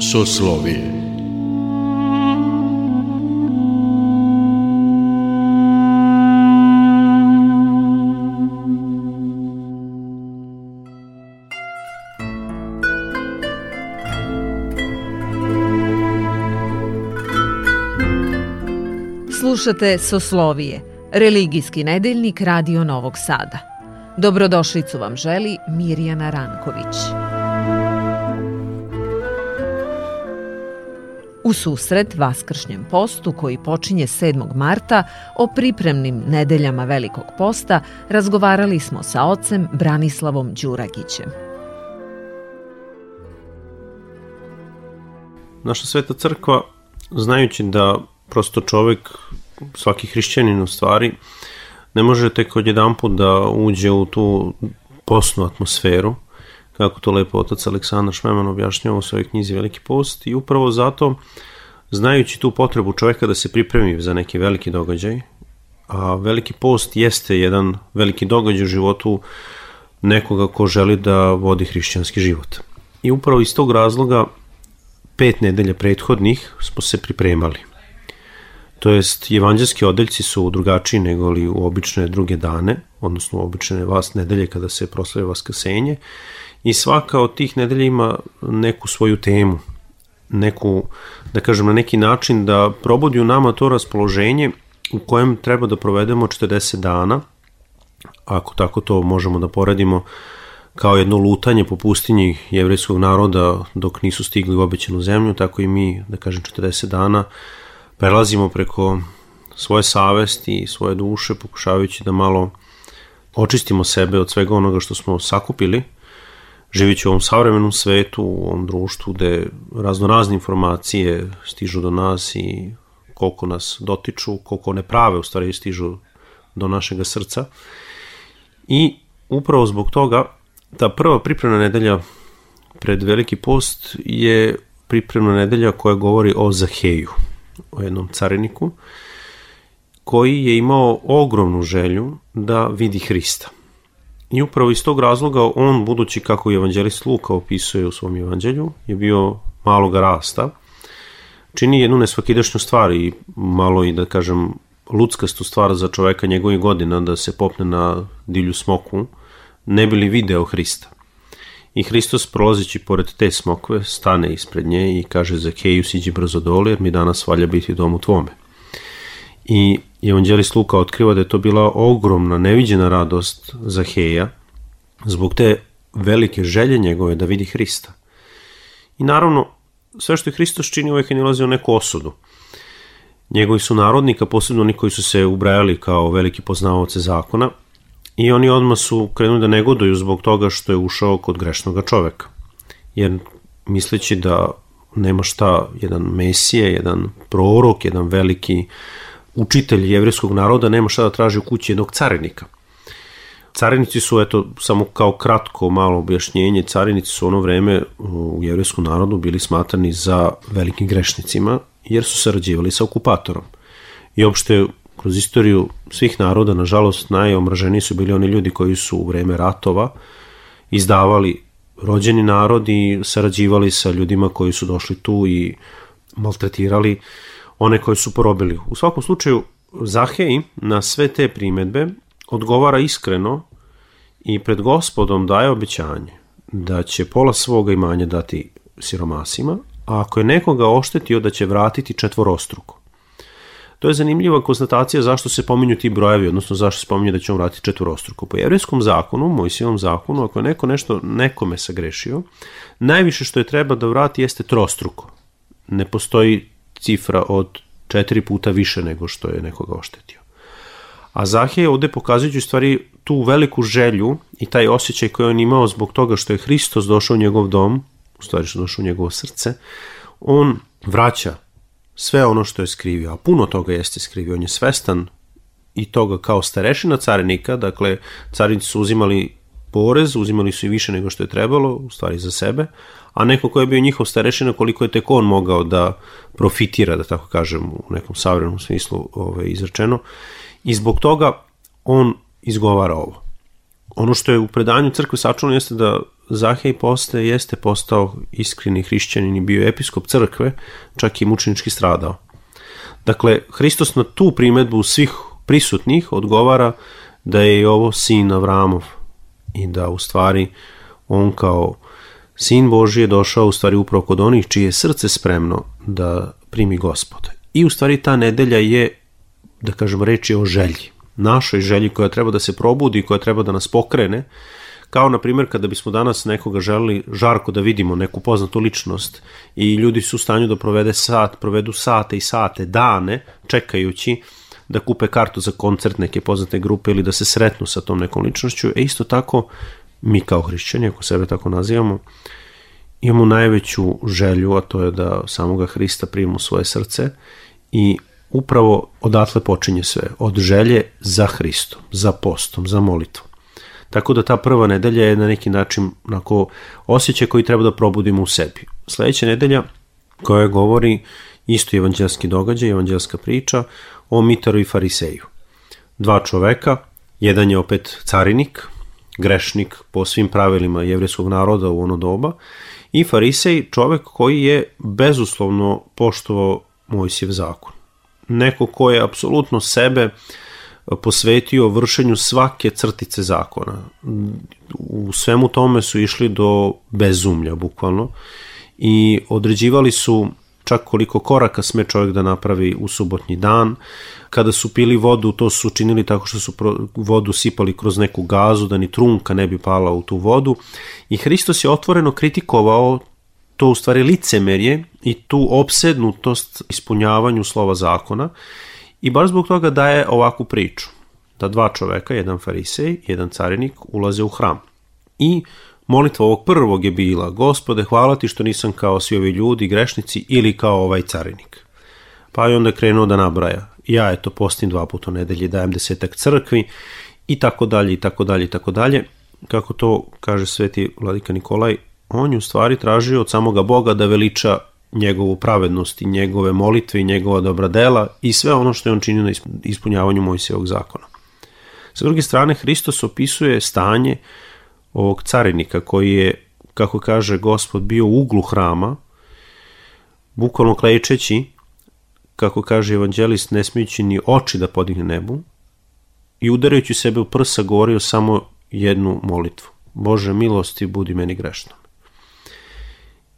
Soslovije Slušate Soslovije, religijski nedeljnik Radio Novog Sada. Dobrodošlicu vam želi Mirjana Ranković. U susret Vaskršnjem postu koji počinje 7. marta o pripremnim nedeljama Velikog posta razgovarali smo sa ocem Branislavom Đuragićem. Naša sveta crkva, znajući da prosto čovek, svaki hrišćanin u stvari, ne može tek odjedan put da uđe u tu posnu atmosferu, kako to lepo otac Aleksandar Šmeman objašnjava u svojoj knjizi Veliki post i upravo zato, znajući tu potrebu čoveka da se pripremi za neki veliki događaj, a veliki post jeste jedan veliki događaj u životu nekoga ko želi da vodi hrišćanski život. I upravo iz tog razloga pet nedelja prethodnih smo se pripremali – To jest, evanđelski odeljci su drugačiji nego li u obične druge dane, odnosno u obične vas nedelje kada se proslavlja vaskrsenje. I svaka od tih nedelja ima neku svoju temu, neku, da kažem, na neki način da probudi u nama to raspoloženje u kojem treba da provedemo 40 dana, ako tako to možemo da poredimo, kao jedno lutanje po pustinji jevrejskog naroda dok nisu stigli u obećanu zemlju, tako i mi, da kažem, 40 dana prelazimo preko svoje savesti i svoje duše pokušavajući da malo očistimo sebe od svega onoga što smo sakupili, živići u ovom savremenom svetu, u ovom društvu gde razno razne informacije stižu do nas i koliko nas dotiču, koliko ne prave u stvari stižu do našega srca. I upravo zbog toga ta prva pripremna nedelja pred Veliki post je pripremna nedelja koja govori o Zaheju o jednom cariniku, koji je imao ogromnu želju da vidi Hrista. I upravo iz tog razloga on, budući kako evanđelist Luka opisuje u svom evanđelju, je bio maloga rasta, čini jednu nesvakidašnju stvar i malo i da kažem ludskastu stvar za čoveka njegovih godina da se popne na divlju smoku, ne bi li video Hrista. I Hristos prolazeći pored te smokve stane ispred nje i kaže Zakeju siđi brzo dole jer mi danas valja biti dom u tvome. I evanđelist Luka otkriva da je to bila ogromna, neviđena radost Zaheja zbog te velike želje njegove da vidi Hrista. I naravno, sve što je Hristos čini uvek je nilazi u neku osudu. Njegovi su narodnika, posebno oni koji su se ubrajali kao veliki poznavaoce zakona, I oni odmah su krenuli da negoduju zbog toga što je ušao kod grešnog čoveka. Jer misleći da nema šta, jedan mesije, jedan prorok, jedan veliki učitelj jevrijskog naroda nema šta da traži u kući jednog carinika. Carinici su, eto, samo kao kratko, malo objašnjenje, carinici su ono vreme u jevrijskom narodu bili smatrani za velikim grešnicima, jer su sarađivali sa okupatorom. I opšte kroz istoriju svih naroda, nažalost, najomraženiji su bili oni ljudi koji su u vreme ratova izdavali rođeni narod i sarađivali sa ljudima koji su došli tu i maltretirali one koji su porobili. U svakom slučaju, Zahej na sve te primetbe odgovara iskreno i pred gospodom daje obećanje da će pola svoga imanja dati siromasima, a ako je nekoga oštetio da će vratiti četvorostruko. To je zanimljiva konstatacija zašto se pominju ti brojevi, odnosno zašto se pominje da će on vratiti četvorostruko. Po jevrijskom zakonu, Mojsijevom zakonu, ako je neko nešto nekome sagrešio, najviše što je treba da vrati jeste trostruko. Ne postoji cifra od četiri puta više nego što je nekoga oštetio. A Zahije ovde pokazujući stvari tu veliku želju i taj osjećaj koji on imao zbog toga što je Hristos došao u njegov dom, u stvari što je došao u njegovo srce, on vraća sve ono što je skrivio, a puno toga jeste skrivio, on je svestan i toga kao starešina carinika, dakle carinici su uzimali porez, uzimali su i više nego što je trebalo, u stvari za sebe, a neko ko je bio njihov starešina, koliko je tek on mogao da profitira, da tako kažem, u nekom savremenom smislu ovaj, izrečeno. I zbog toga on izgovara ovo. Ono što je u predanju crkve sačuvano jeste da Zahej poste jeste postao iskreni hrišćanin i bio episkop crkve, čak i mučenički stradao. Dakle, Hristos na tu primetbu svih prisutnih odgovara da je ovo sin Avramov i da u stvari on kao sin Boži je došao u stvari upravo kod onih čije je srce spremno da primi gospoda. I u stvari ta nedelja je, da kažem, reč je o želji. Našoj želji koja treba da se probudi, koja treba da nas pokrene, kao na primjer kada bismo danas nekoga želeli žarko da vidimo, neku poznatu ličnost i ljudi su u stanju da provede sat, provedu sate i sate, dane, čekajući da kupe kartu za koncert neke poznate grupe ili da se sretnu sa tom nekom ličnošću, e isto tako mi kao hrišćani, ako sebe tako nazivamo, imamo najveću želju, a to je da samoga Hrista primimo svoje srce i upravo odatle počinje sve, od želje za Hristom, za postom, za molitvom. Tako da ta prva nedelja je na neki način onako osjećaj koji treba da probudimo u sebi. Sledeća nedelja koja govori isto evanđelski događaj, evanđelska priča o Mitaru i Fariseju. Dva čoveka, jedan je opet carinik, grešnik po svim pravilima jevrijskog naroda u ono doba, i Farisej čovek koji je bezuslovno poštovao Mojsijev zakon. Neko ko je apsolutno sebe uh, posvetio vršenju svake crtice zakona. U svemu tome su išli do bezumlja, bukvalno, i određivali su čak koliko koraka sme čovjek da napravi u subotnji dan. Kada su pili vodu, to su činili tako što su vodu sipali kroz neku gazu, da ni trunka ne bi pala u tu vodu. I Hristos je otvoreno kritikovao to u stvari licemerje i tu obsednutost ispunjavanju slova zakona I baš zbog toga daje ovakvu priču. Da dva čoveka, jedan farisej, jedan carinik, ulaze u hram. I molitva ovog prvog je bila, gospode, hvala ti što nisam kao svi ovi ljudi, grešnici, ili kao ovaj carinik. Pa je onda krenuo da nabraja. Ja, eto, postim dva puta u nedelji, dajem desetak crkvi, i tako dalje, i tako dalje, i tako dalje. Kako to kaže sveti vladika Nikolaj, on je u stvari tražio od samoga Boga da veliča njegovu pravednost i njegove molitve i njegova dobra dela i sve ono što je on činio na ispunjavanju Mojsijevog zakona. Sa druge strane, Hristos opisuje stanje ovog carinika koji je, kako kaže gospod, bio u uglu hrama, bukvalno klečeći, kako kaže evanđelist, ne smijući ni oči da podigne nebu, i udarajući sebe u prsa govorio samo jednu molitvu. Bože milosti, budi meni grešnom.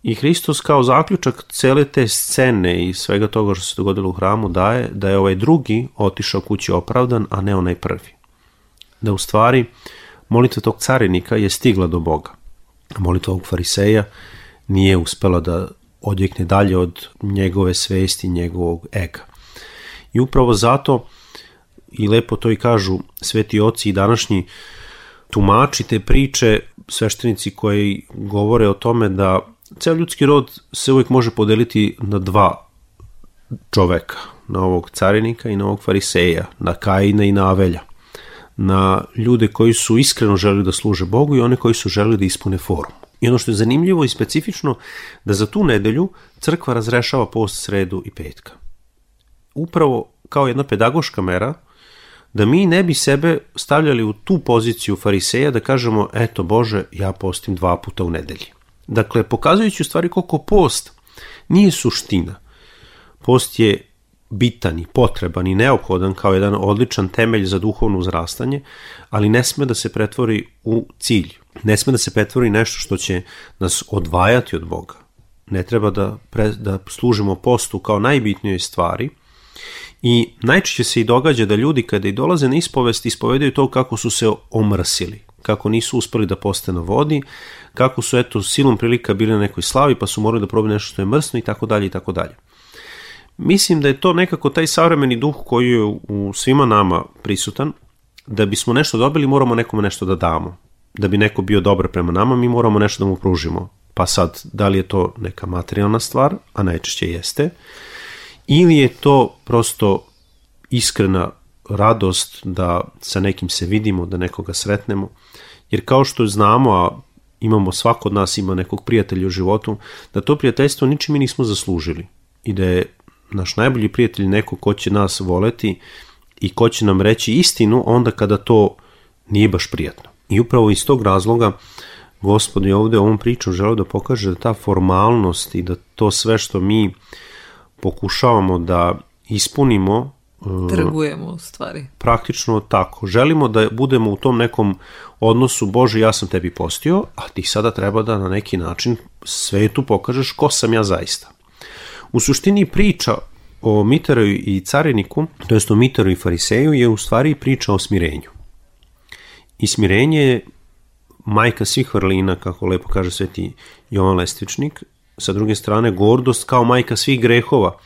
I Hristos kao zaključak cele te scene i svega toga što se dogodilo u hramu daje da je ovaj drugi otišao kući opravdan, a ne onaj prvi. Da u stvari molitva tog carinika je stigla do Boga. A molitva ovog fariseja nije uspela da odjekne dalje od njegove svesti, njegovog ega. I upravo zato, i lepo to i kažu sveti oci i današnji tumači te priče, sveštenici koji govore o tome da ceo ljudski rod se uvijek može podeliti na dva čoveka, na ovog carinika i na ovog fariseja, na Kaina i na Avelja, na ljude koji su iskreno želi da služe Bogu i one koji su želi da ispune forum. I ono što je zanimljivo i specifično, da za tu nedelju crkva razrešava post sredu i petka. Upravo kao jedna pedagoška mera, da mi ne bi sebe stavljali u tu poziciju fariseja da kažemo, eto Bože, ja postim dva puta u nedelji. Dakle, pokazujući u stvari koliko post nije suština. Post je bitan i potreban i neophodan kao jedan odličan temelj za duhovno uzrastanje, ali ne sme da se pretvori u cilj. Ne sme da se pretvori nešto što će nas odvajati od Boga. Ne treba da, pre, da služimo postu kao najbitnijoj stvari, I najčešće se i događa da ljudi kada i dolaze na ispovest ispovedaju to kako su se omrsili, kako nisu uspeli da poste na vodi, kako su eto silom prilika bili na nekoj slavi pa su morali da probaju nešto što je mrsno i tako dalje i tako dalje. Mislim da je to nekako taj savremeni duh koji je u svima nama prisutan, da bismo nešto dobili moramo nekome nešto da damo. Da bi neko bio dobar prema nama mi moramo nešto da mu pružimo. Pa sad, da li je to neka materijalna stvar, a najčešće jeste, ili je to prosto iskrena radost da sa nekim se vidimo, da nekoga sretnemo, jer kao što znamo, a imamo, svako od nas ima nekog prijatelja u životu, da to prijateljstvo ničim mi nismo zaslužili i da je naš najbolji prijatelj neko ko će nas voleti i ko će nam reći istinu onda kada to nije baš prijatno. I upravo iz tog razloga Gospod je ovde ovom pričom želeo da pokaže da ta formalnost i da to sve što mi pokušavamo da ispunimo trgujemo u stvari. Praktično tako. Želimo da budemo u tom nekom odnosu Bože ja sam tebi postio, a ti sada treba da na neki način svetu pokažeš ko sam ja zaista. U suštini priča o Miteroju i cariniku, to jest o Miteru i Fariseju, je u stvari priča o smirenju. I smirenje je majka svih vrlina, kako lepo kaže sveti Jovan Lestvičnik, sa druge strane gordost kao majka svih grehova.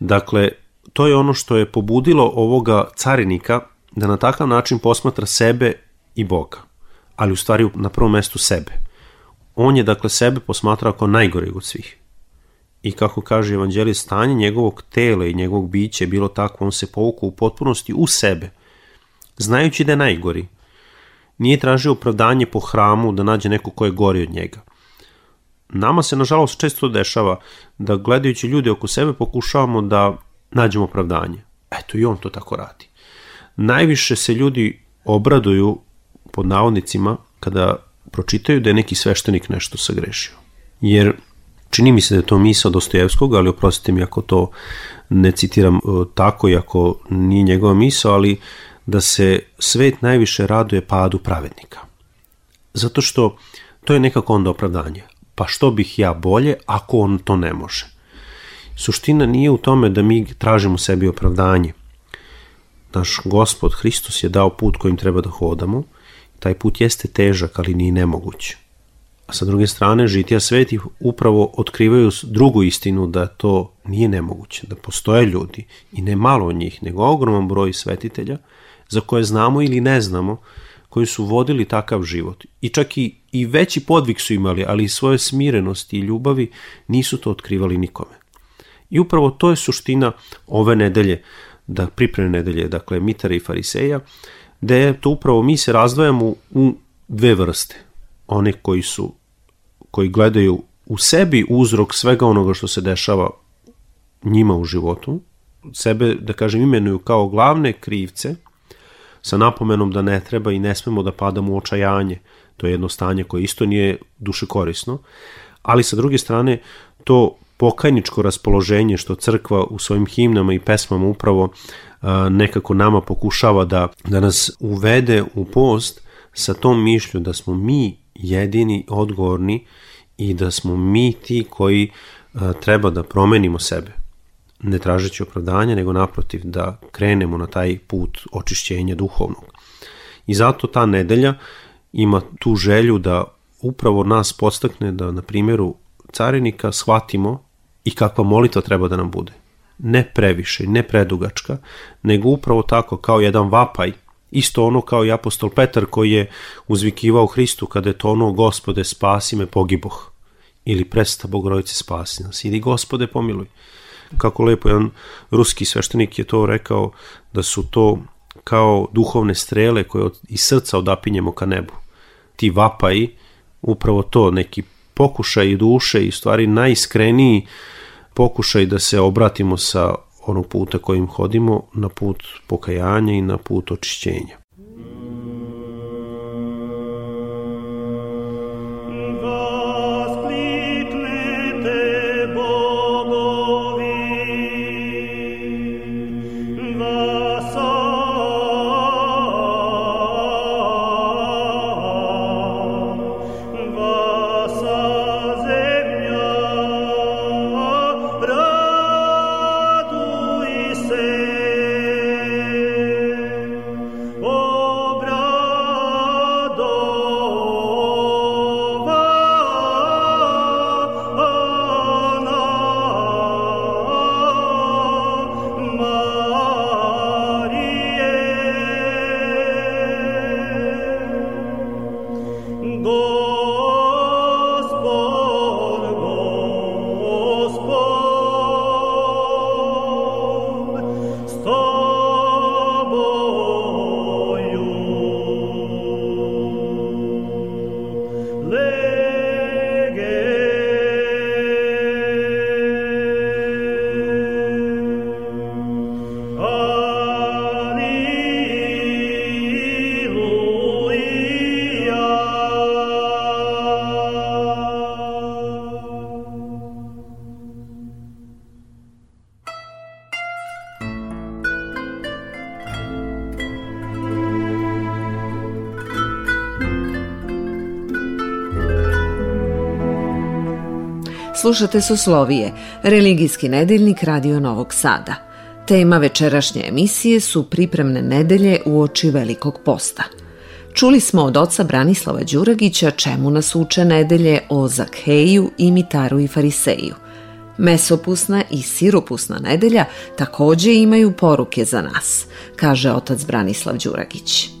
Dakle, to je ono što je pobudilo ovoga carinika da na takav način posmatra sebe i Boga, ali u stvari na prvom mestu sebe. On je dakle sebe posmatrao kao najgoreg od svih. I kako kaže evanđelij, stanje njegovog tela i njegovog bića je bilo tako, on se povukao u potpunosti u sebe, znajući da je najgori. Nije tražio opravdanje po hramu da nađe neko ko je gori od njega. Nama se, nažalost, često dešava da gledajući ljude oko sebe pokušavamo da nađemo opravdanje. Eto, i on to tako radi. Najviše se ljudi obraduju, pod navodnicima, kada pročitaju da je neki sveštenik nešto sagrešio. Jer Čini mi se da je to misa Dostojevskog, ali oprostite mi ako to ne citiram e, tako, iako nije njegova misa, ali da se svet najviše raduje padu pravednika. Zato što to je nekako onda opravdanje. Pa što bih ja bolje ako on to ne može? Suština nije u tome da mi tražimo sebi opravdanje. Naš gospod Hristos je dao put kojim treba da hodamo. Taj put jeste težak, ali nije nemoguć. A sa druge strane, žitija svetih upravo otkrivaju drugu istinu da to nije nemoguće, da postoje ljudi i ne malo njih, nego ogroman broj svetitelja za koje znamo ili ne znamo, koji su vodili takav život. I čak i, i veći podvig su imali, ali i svoje smirenosti i ljubavi nisu to otkrivali nikome. I upravo to je suština ove nedelje, da pripreme nedelje, dakle Mitara i Fariseja, da je to upravo mi se razdvajamo u dve vrste one koji su koji gledaju u sebi uzrok svega onoga što se dešava njima u životu, sebe, da kažem, imenuju kao glavne krivce, sa napomenom da ne treba i ne smemo da padamo u očajanje. To je jedno stanje koje isto nije duše korisno, ali sa druge strane to pokajničko raspoloženje što crkva u svojim himnama i pesmama upravo nekako nama pokušava da, da nas uvede u post sa tom mišlju da smo mi jedini odgovorni i da smo mi ti koji treba da promenimo sebe ne tražeći opravdanja, nego naprotiv da krenemo na taj put očišćenja duhovnog. I zato ta nedelja ima tu želju da upravo nas podstakne da na primjeru carinika shvatimo i kakva molitva treba da nam bude. Ne previše, ne predugačka, nego upravo tako kao jedan vapaj Isto ono kao i apostol Petar koji je uzvikivao Hristu kada je to ono gospode spasi me pogiboh ili presta Bogorodice spasi nas. Idi gospode pomiluj. Kako lepo jedan ruski sveštenik je to rekao da su to kao duhovne strele koje od, iz srca odapinjemo ka nebu. Ti vapaji, upravo to, neki pokušaj duše i stvari najiskreniji pokušaj da se obratimo sa onog puta kojim hodimo na put pokajanja i na put očišćenja. Slušate Soslovije, religijski nedeljnik Radio Novog Sada. Tema večerašnje emisije su pripremne nedelje u oči Velikog posta. Čuli smo od oca Branislava Đuragića čemu nas uče nedelje o Zakheju, Imitaru i Fariseju. Mesopusna i siropusna nedelja takođe imaju poruke za nas, kaže otac Branislav Đuragić.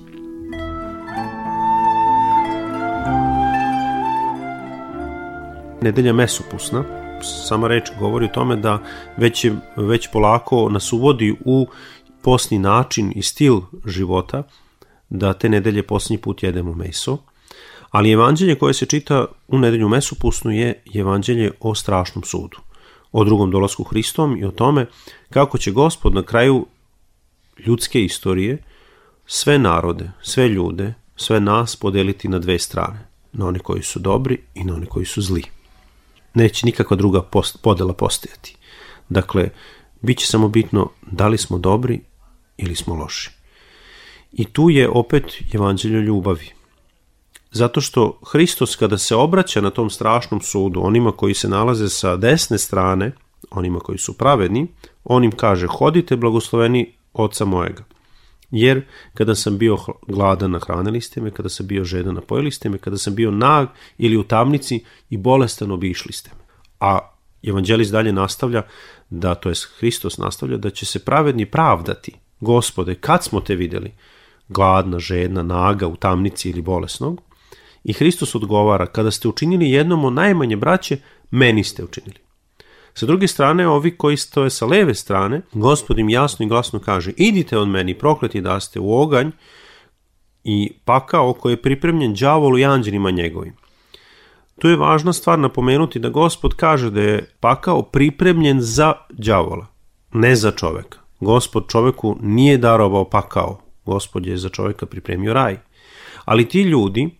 Nedelja mesopusna, sama reč govori o tome da već, je, već polako nas uvodi u posni način i stil života, da te nedelje posljednji put jedemo meso, ali evanđelje koje se čita u nedelju mesopusnu je evanđelje o strašnom sudu, o drugom dolasku Hristom i o tome kako će gospod na kraju ljudske istorije sve narode, sve ljude, sve nas podeliti na dve strane, na one koji su dobri i na one koji su zli neće nikakva druga post, podela postojati. Dakle, bit će samo bitno da li smo dobri ili smo loši. I tu je opet evanđelje ljubavi. Zato što Hristos kada se obraća na tom strašnom sudu onima koji se nalaze sa desne strane, onima koji su pravedni, on im kaže hodite blagosloveni oca mojega. Jer kada sam bio gladan nahranili ste me, kada sam bio žedan napojili ste me, kada sam bio nag ili u tamnici i bolestan obišli ste me. A evanđelist dalje nastavlja da, to je Hristos nastavlja, da će se pravedni pravdati. Gospode, kad smo te videli? Gladna, žedna, naga, u tamnici ili bolesnog? I Hristos odgovara, kada ste učinili jednom od najmanje braće, meni ste učinili. Sa druge strane, ovi koji stoje sa leve strane, gospod im jasno i glasno kaže, idite od meni, prokleti da ste u oganj i pakao koji je pripremljen đavolu i anđelima njegovim. Tu je važna stvar napomenuti da gospod kaže da je pakao pripremljen za đavola, ne za čoveka. Gospod čoveku nije darovao pakao, gospod je za čoveka pripremio raj. Ali ti ljudi,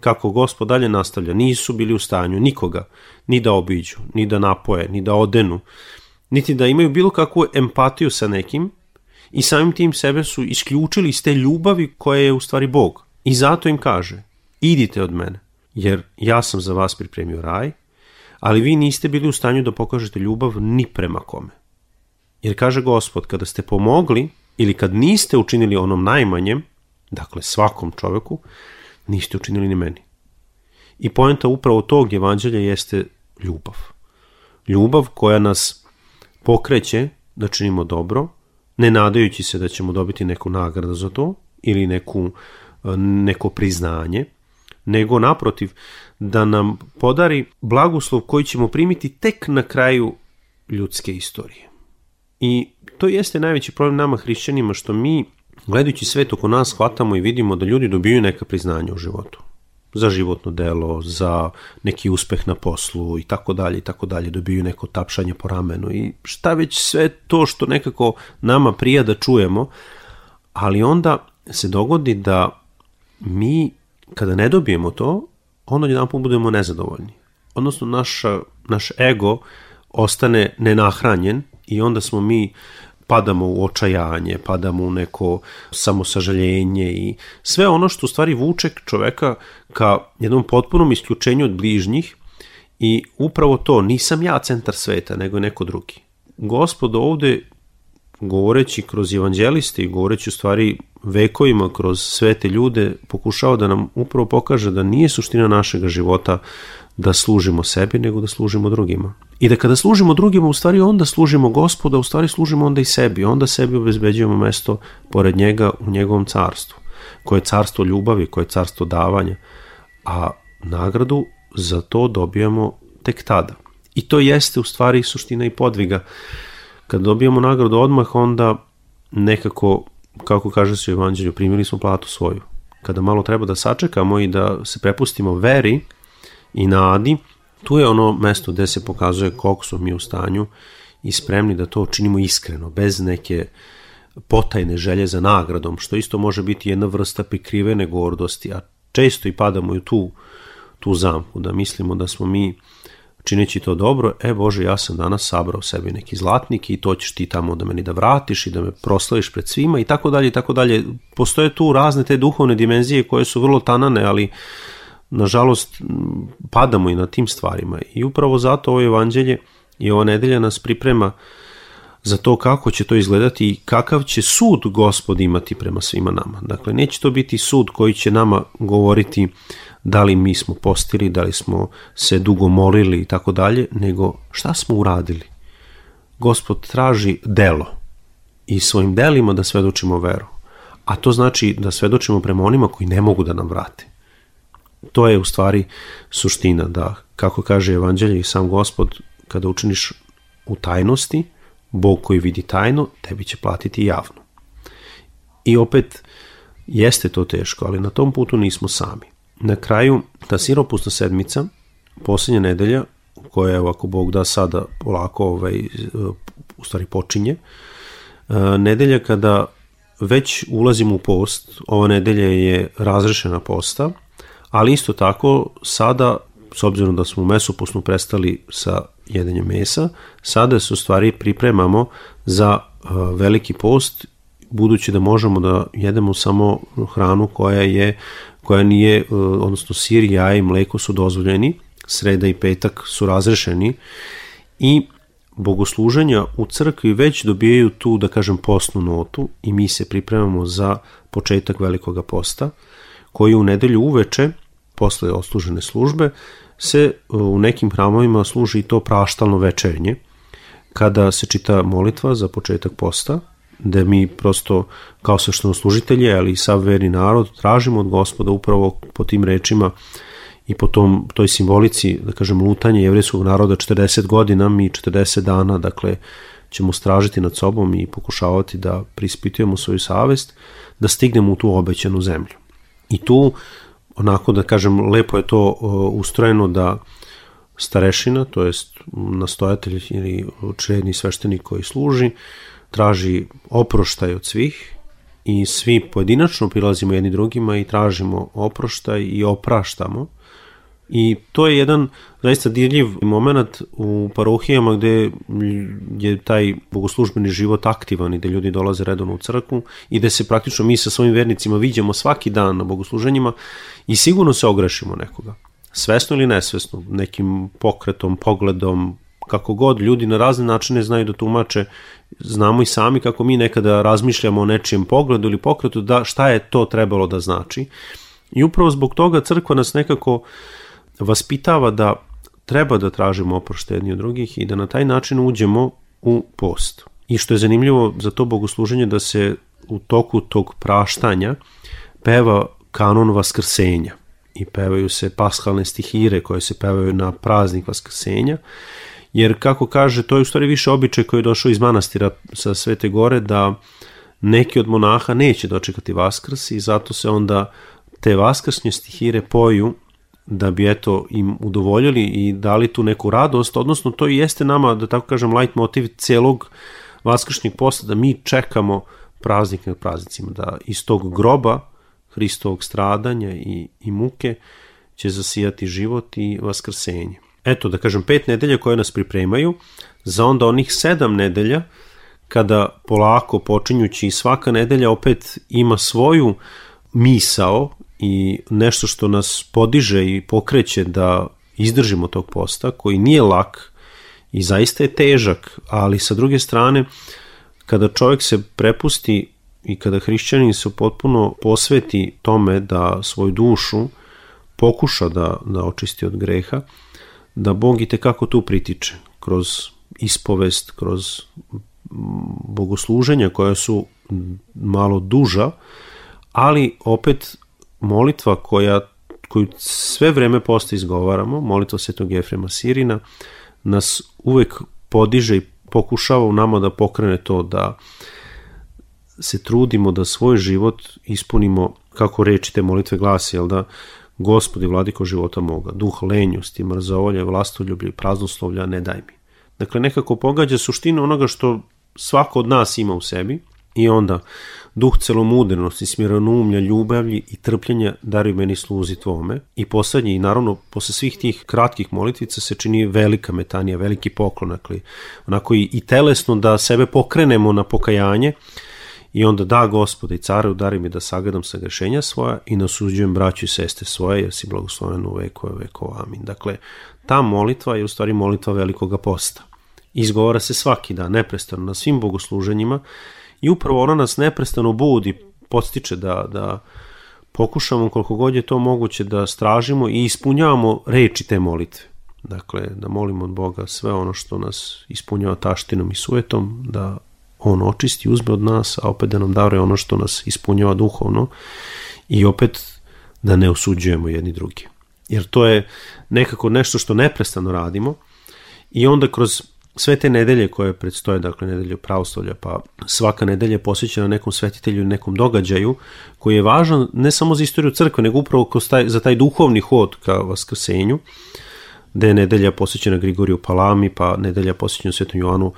kako gospod dalje nastavlja, nisu bili u stanju nikoga ni da obiđu, ni da napoje, ni da odenu, niti da imaju bilo kakvu empatiju sa nekim i samim tim sebe su isključili iz te ljubavi koja je u stvari Bog. I zato im kaže, idite od mene, jer ja sam za vas pripremio raj, ali vi niste bili u stanju da pokažete ljubav ni prema kome. Jer kaže gospod, kada ste pomogli ili kad niste učinili onom najmanjem, dakle svakom čoveku, niste učinili ni meni. I poenta upravo tog evanđelja jeste ljubav. Ljubav koja nas pokreće da činimo dobro, ne nadajući se da ćemo dobiti neku nagradu za to ili neku, neko priznanje, nego naprotiv da nam podari blagoslov koji ćemo primiti tek na kraju ljudske istorije. I to jeste najveći problem nama hrišćanima što mi gledajući svet oko nas shvatamo i vidimo da ljudi dobiju neka priznanja u životu. Za životno delo, za neki uspeh na poslu i tako dalje i tako dalje, dobiju neko tapšanje po ramenu. I šta već sve to što nekako nama prija da čujemo, ali onda se dogodi da mi kada ne dobijemo to, onda jedan put budemo nezadovoljni. Odnosno naša, naš ego ostane nenahranjen i onda smo mi padamo u očajanje, padamo u neko samosažaljenje i sve ono što u stvari vuče čoveka ka jednom potpunom isključenju od bližnjih i upravo to, nisam ja centar sveta, nego neko drugi. Gospod ovde, govoreći kroz evanđeliste i govoreći u stvari vekovima kroz sve te ljude, pokušao da nam upravo pokaže da nije suština našega života da služimo sebi, nego da služimo drugima. I da kada služimo drugima, u stvari onda služimo gospoda, u stvari služimo onda i sebi, onda sebi obezbeđujemo mesto pored njega u njegovom carstvu, koje je carstvo ljubavi, koje je carstvo davanja, a nagradu za to dobijamo tek tada. I to jeste u stvari suština i podviga. Kad dobijamo nagradu odmah, onda nekako, kako kaže se u evanđelju, primili smo platu svoju. Kada malo treba da sačekamo i da se prepustimo veri i nadi, tu je ono mesto gde se pokazuje koliko smo mi u stanju i spremni da to činimo iskreno, bez neke potajne želje za nagradom, što isto može biti jedna vrsta prikrivene gordosti, a često i padamo u tu, tu zamku, da mislimo da smo mi čineći to dobro, e Bože, ja sam danas sabrao sebi neki zlatnik i to ćeš ti tamo da meni da vratiš i da me proslaviš pred svima i tako dalje i tako dalje. Postoje tu razne te duhovne dimenzije koje su vrlo tanane, ali nažalost, padamo i na tim stvarima. I upravo zato ovo evanđelje i ova nedelja nas priprema za to kako će to izgledati i kakav će sud gospod imati prema svima nama. Dakle, neće to biti sud koji će nama govoriti da li mi smo postili, da li smo se dugo molili i tako dalje, nego šta smo uradili. Gospod traži delo i svojim delima da svedočimo veru. A to znači da svedočimo prema onima koji ne mogu da nam vrate. To je u stvari suština da, kako kaže evanđelje i sam gospod, kada učiniš u tajnosti, Bog koji vidi tajno, tebi će platiti javno. I opet, jeste to teško, ali na tom putu nismo sami. Na kraju, ta siropusna sedmica, posljednja nedelja, koja je, ako Bog da sada polako, ovaj, u stvari počinje, nedelja kada već ulazimo u post, ova nedelja je razrešena posta, ali isto tako sada, s obzirom da smo u mesopusnu prestali sa jedenjem mesa, sada se u stvari pripremamo za veliki post, budući da možemo da jedemo samo hranu koja je koja nije, odnosno sir, jaj i mleko su dozvoljeni, sreda i petak su razrešeni i bogosluženja u crkvi već dobijaju tu, da kažem, postnu notu i mi se pripremamo za početak velikoga posta, koji u nedelju uveče, posle oslužene službe, se u nekim hramovima služi i to praštalno večernje, kada se čita molitva za početak posta, da mi prosto kao svešteno služitelje, ali i sav verni narod, tražimo od gospoda upravo po tim rečima i po tom, toj simbolici, da kažem, lutanje jevrijskog naroda 40 godina, mi 40 dana, dakle, ćemo stražiti nad sobom i pokušavati da prispitujemo svoju savest, da stignemo u tu obećanu zemlju. I tu, onako da kažem, lepo je to ustrojeno da starešina, to jest nastojatelj ili čredni sveštenik koji služi, traži oproštaj od svih i svi pojedinačno prilazimo jedni drugima i tražimo oproštaj i opraštamo I to je jedan zaista dirljiv moment u parohijama gde je taj bogoslužbeni život aktivan i gde ljudi dolaze redovno u crkvu i gde se praktično mi sa svojim vernicima viđamo svaki dan na bogosluženjima i sigurno se ogrešimo nekoga. Svesno ili nesvesno, nekim pokretom, pogledom, kako god ljudi na razne načine znaju da tumače, znamo i sami kako mi nekada razmišljamo o nečijem pogledu ili pokretu, da šta je to trebalo da znači. I upravo zbog toga crkva nas nekako uh, vaspitava da treba da tražimo oprošte jedni od drugih i da na taj način uđemo u post. I što je zanimljivo za to bogosluženje da se u toku tog praštanja peva kanon vaskrsenja i pevaju se paskalne stihire koje se pevaju na praznik vaskrsenja, jer kako kaže, to je u stvari više običaj koji je došao iz manastira sa Svete Gore, da neki od monaha neće dočekati vaskrs i zato se onda te vaskrsnje stihire poju da bi eto im udovoljili i dali tu neku radost, odnosno to i jeste nama, da tako kažem, light motiv celog vaskršnjeg posta, da mi čekamo praznik nad praznicima, da iz tog groba Hristovog stradanja i, i muke će zasijati život i vaskrsenje. Eto, da kažem, pet nedelja koje nas pripremaju, za onda onih sedam nedelja, kada polako počinjući svaka nedelja opet ima svoju misao i nešto što nas podiže i pokreće da izdržimo tog posta, koji nije lak i zaista je težak, ali sa druge strane, kada čovjek se prepusti i kada hrišćanin se potpuno posveti tome da svoju dušu pokuša da, da očisti od greha, da Bog i tekako tu pritiče kroz ispovest, kroz bogosluženja koja su malo duža, ali opet molitva koja, koju sve vreme posta izgovaramo, molitva Svetog Jefrema Sirina, nas uvek podiže i pokušava u nama da pokrene to da se trudimo da svoj život ispunimo, kako reči te molitve glasi, jel da Gospodi vladiko života moga, duh lenjosti, mrzovolje, vlastoljublje, praznoslovlja, ne daj mi. Dakle, nekako pogađa suštinu onoga što svako od nas ima u sebi i onda Duh celomudrenosti, smironoumlja, ljubavlji i trpljenja daruj meni sluzi tvome. I poslednji, i naravno, posle svih tih kratkih molitvica se čini velika metanija, veliki poklon, dakle, onako i, i telesno da sebe pokrenemo na pokajanje I onda da gospode i care udari mi da sagledam sa grešenja svoja i nasuđujem braću i seste svoje jer si blagosloven u vekove vekova. Amin. Dakle, ta molitva je u stvari molitva velikoga posta. Izgovara se svaki dan, neprestano, na svim bogosluženjima i upravo ona nas neprestano budi, podstiče da, da pokušamo koliko god je to moguće da stražimo i ispunjavamo reči te molitve. Dakle, da molimo od Boga sve ono što nas ispunjava taštinom i sujetom, da on očisti, uzme od nas, a opet da nam daruje ono što nas ispunjava duhovno i opet da ne osuđujemo jedni drugi. Jer to je nekako nešto što neprestano radimo i onda kroz sve te nedelje koje predstoje, dakle nedelje pravoslavlja, pa svaka nedelja je posvećena nekom svetitelju nekom događaju koji je važan ne samo za istoriju crkve, nego upravo taj, za taj duhovni hod ka vaskrsenju, gde je nedelja posvećena Grigoriju Palami, pa nedelja posvećena Svetom Joanu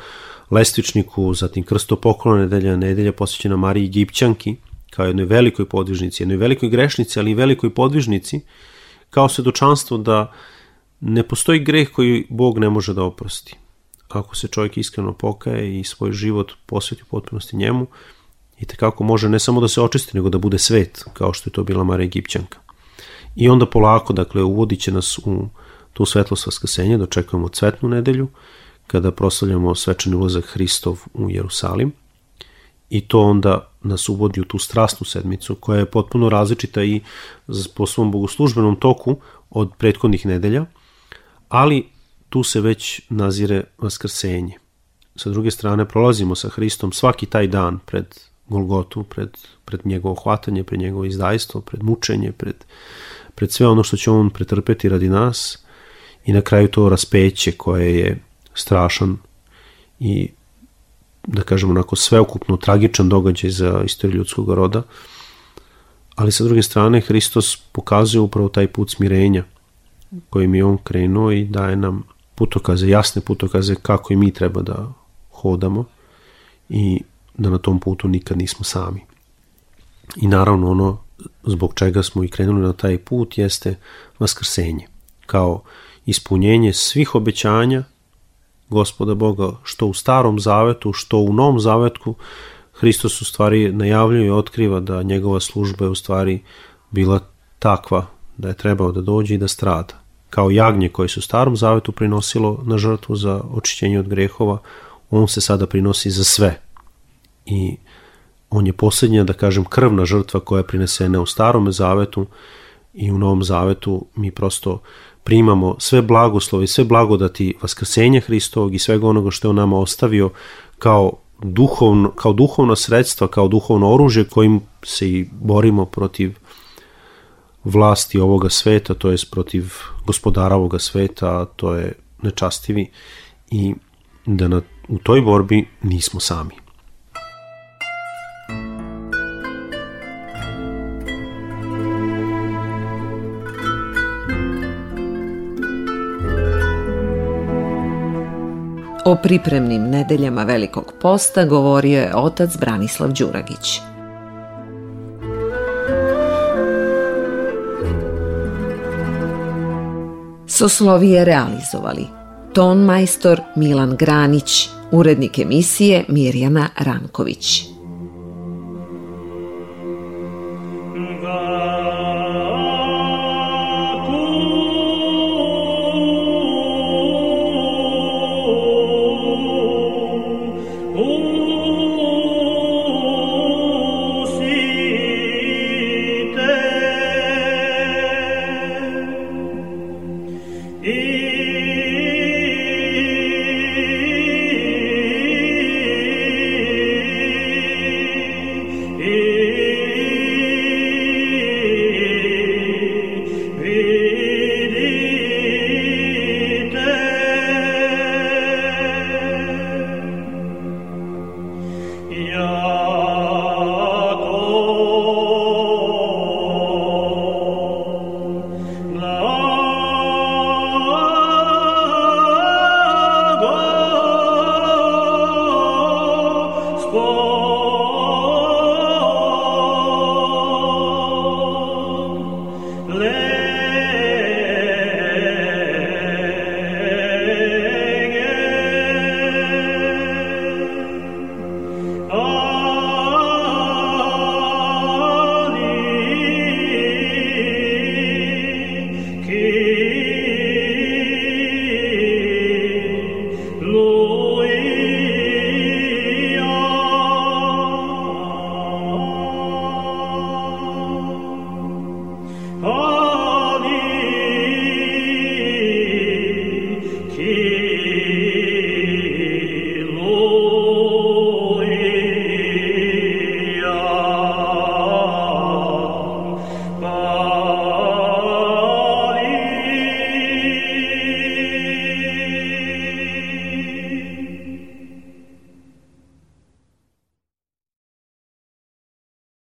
Lestvičniku, zatim Krstopoklona nedelja, nedelja posvećena Mariji Gipćanki, kao jednoj velikoj podvižnici, jednoj velikoj grešnici, ali i velikoj podvižnici, kao svedočanstvo da ne postoji greh koji Bog ne može da oprosti. Ako se čovjek iskreno pokaje i svoj život posveti u potpunosti njemu, i tekako može ne samo da se očisti, nego da bude svet, kao što je to bila Marija Egipćanka. I onda polako, dakle, uvodit će nas u tu svetlost vaskrsenja, dočekujemo cvetnu nedelju, kada proslavljamo svečani ulazak Hristov u Jerusalim i to onda nas uvodi u tu strastnu sedmicu koja je potpuno različita i po svom bogoslužbenom toku od prethodnih nedelja, ali tu se već nazire vaskrsenje. Sa druge strane prolazimo sa Hristom svaki taj dan pred Golgotu, pred, pred njegovo hvatanje, pred njegovo izdajstvo, pred mučenje, pred, pred sve ono što će on pretrpeti radi nas i na kraju to raspeće koje je strašan i da kažemo onako sveukupno tragičan događaj za istoriju ljudskog roda, ali sa druge strane Hristos pokazuje upravo taj put smirenja kojim je on krenuo i daje nam putokaze, jasne putokaze kako i mi treba da hodamo i da na tom putu nikad nismo sami. I naravno ono zbog čega smo i krenuli na taj put jeste vaskrsenje, kao ispunjenje svih obećanja gospoda Boga, što u starom zavetu, što u novom zavetku, Hristos u stvari najavljuje i otkriva da njegova služba je u stvari bila takva da je trebao da dođe i da strada. Kao jagnje koje se u starom zavetu prinosilo na žrtvu za očišćenje od grehova, on se sada prinosi za sve. I on je posljednja, da kažem, krvna žrtva koja je prinesena u starom zavetu i u novom zavetu mi prosto primamo sve blagoslove, sve blagodati vaskrsenja Hristovog i svega onoga što je on nama ostavio kao duhovno, kao duhovno sredstva, kao duhovno oružje kojim se i borimo protiv vlasti ovoga sveta, to je protiv gospodara ovoga sveta, to je nečastivi i da na, u toj borbi nismo sami. O pripremnim nedeljama Velikog posta govorio je otac Branislav Đuragić. Soslovije realizovali ton majstor Milan Granić, urednik emisije Mirjana Ranković.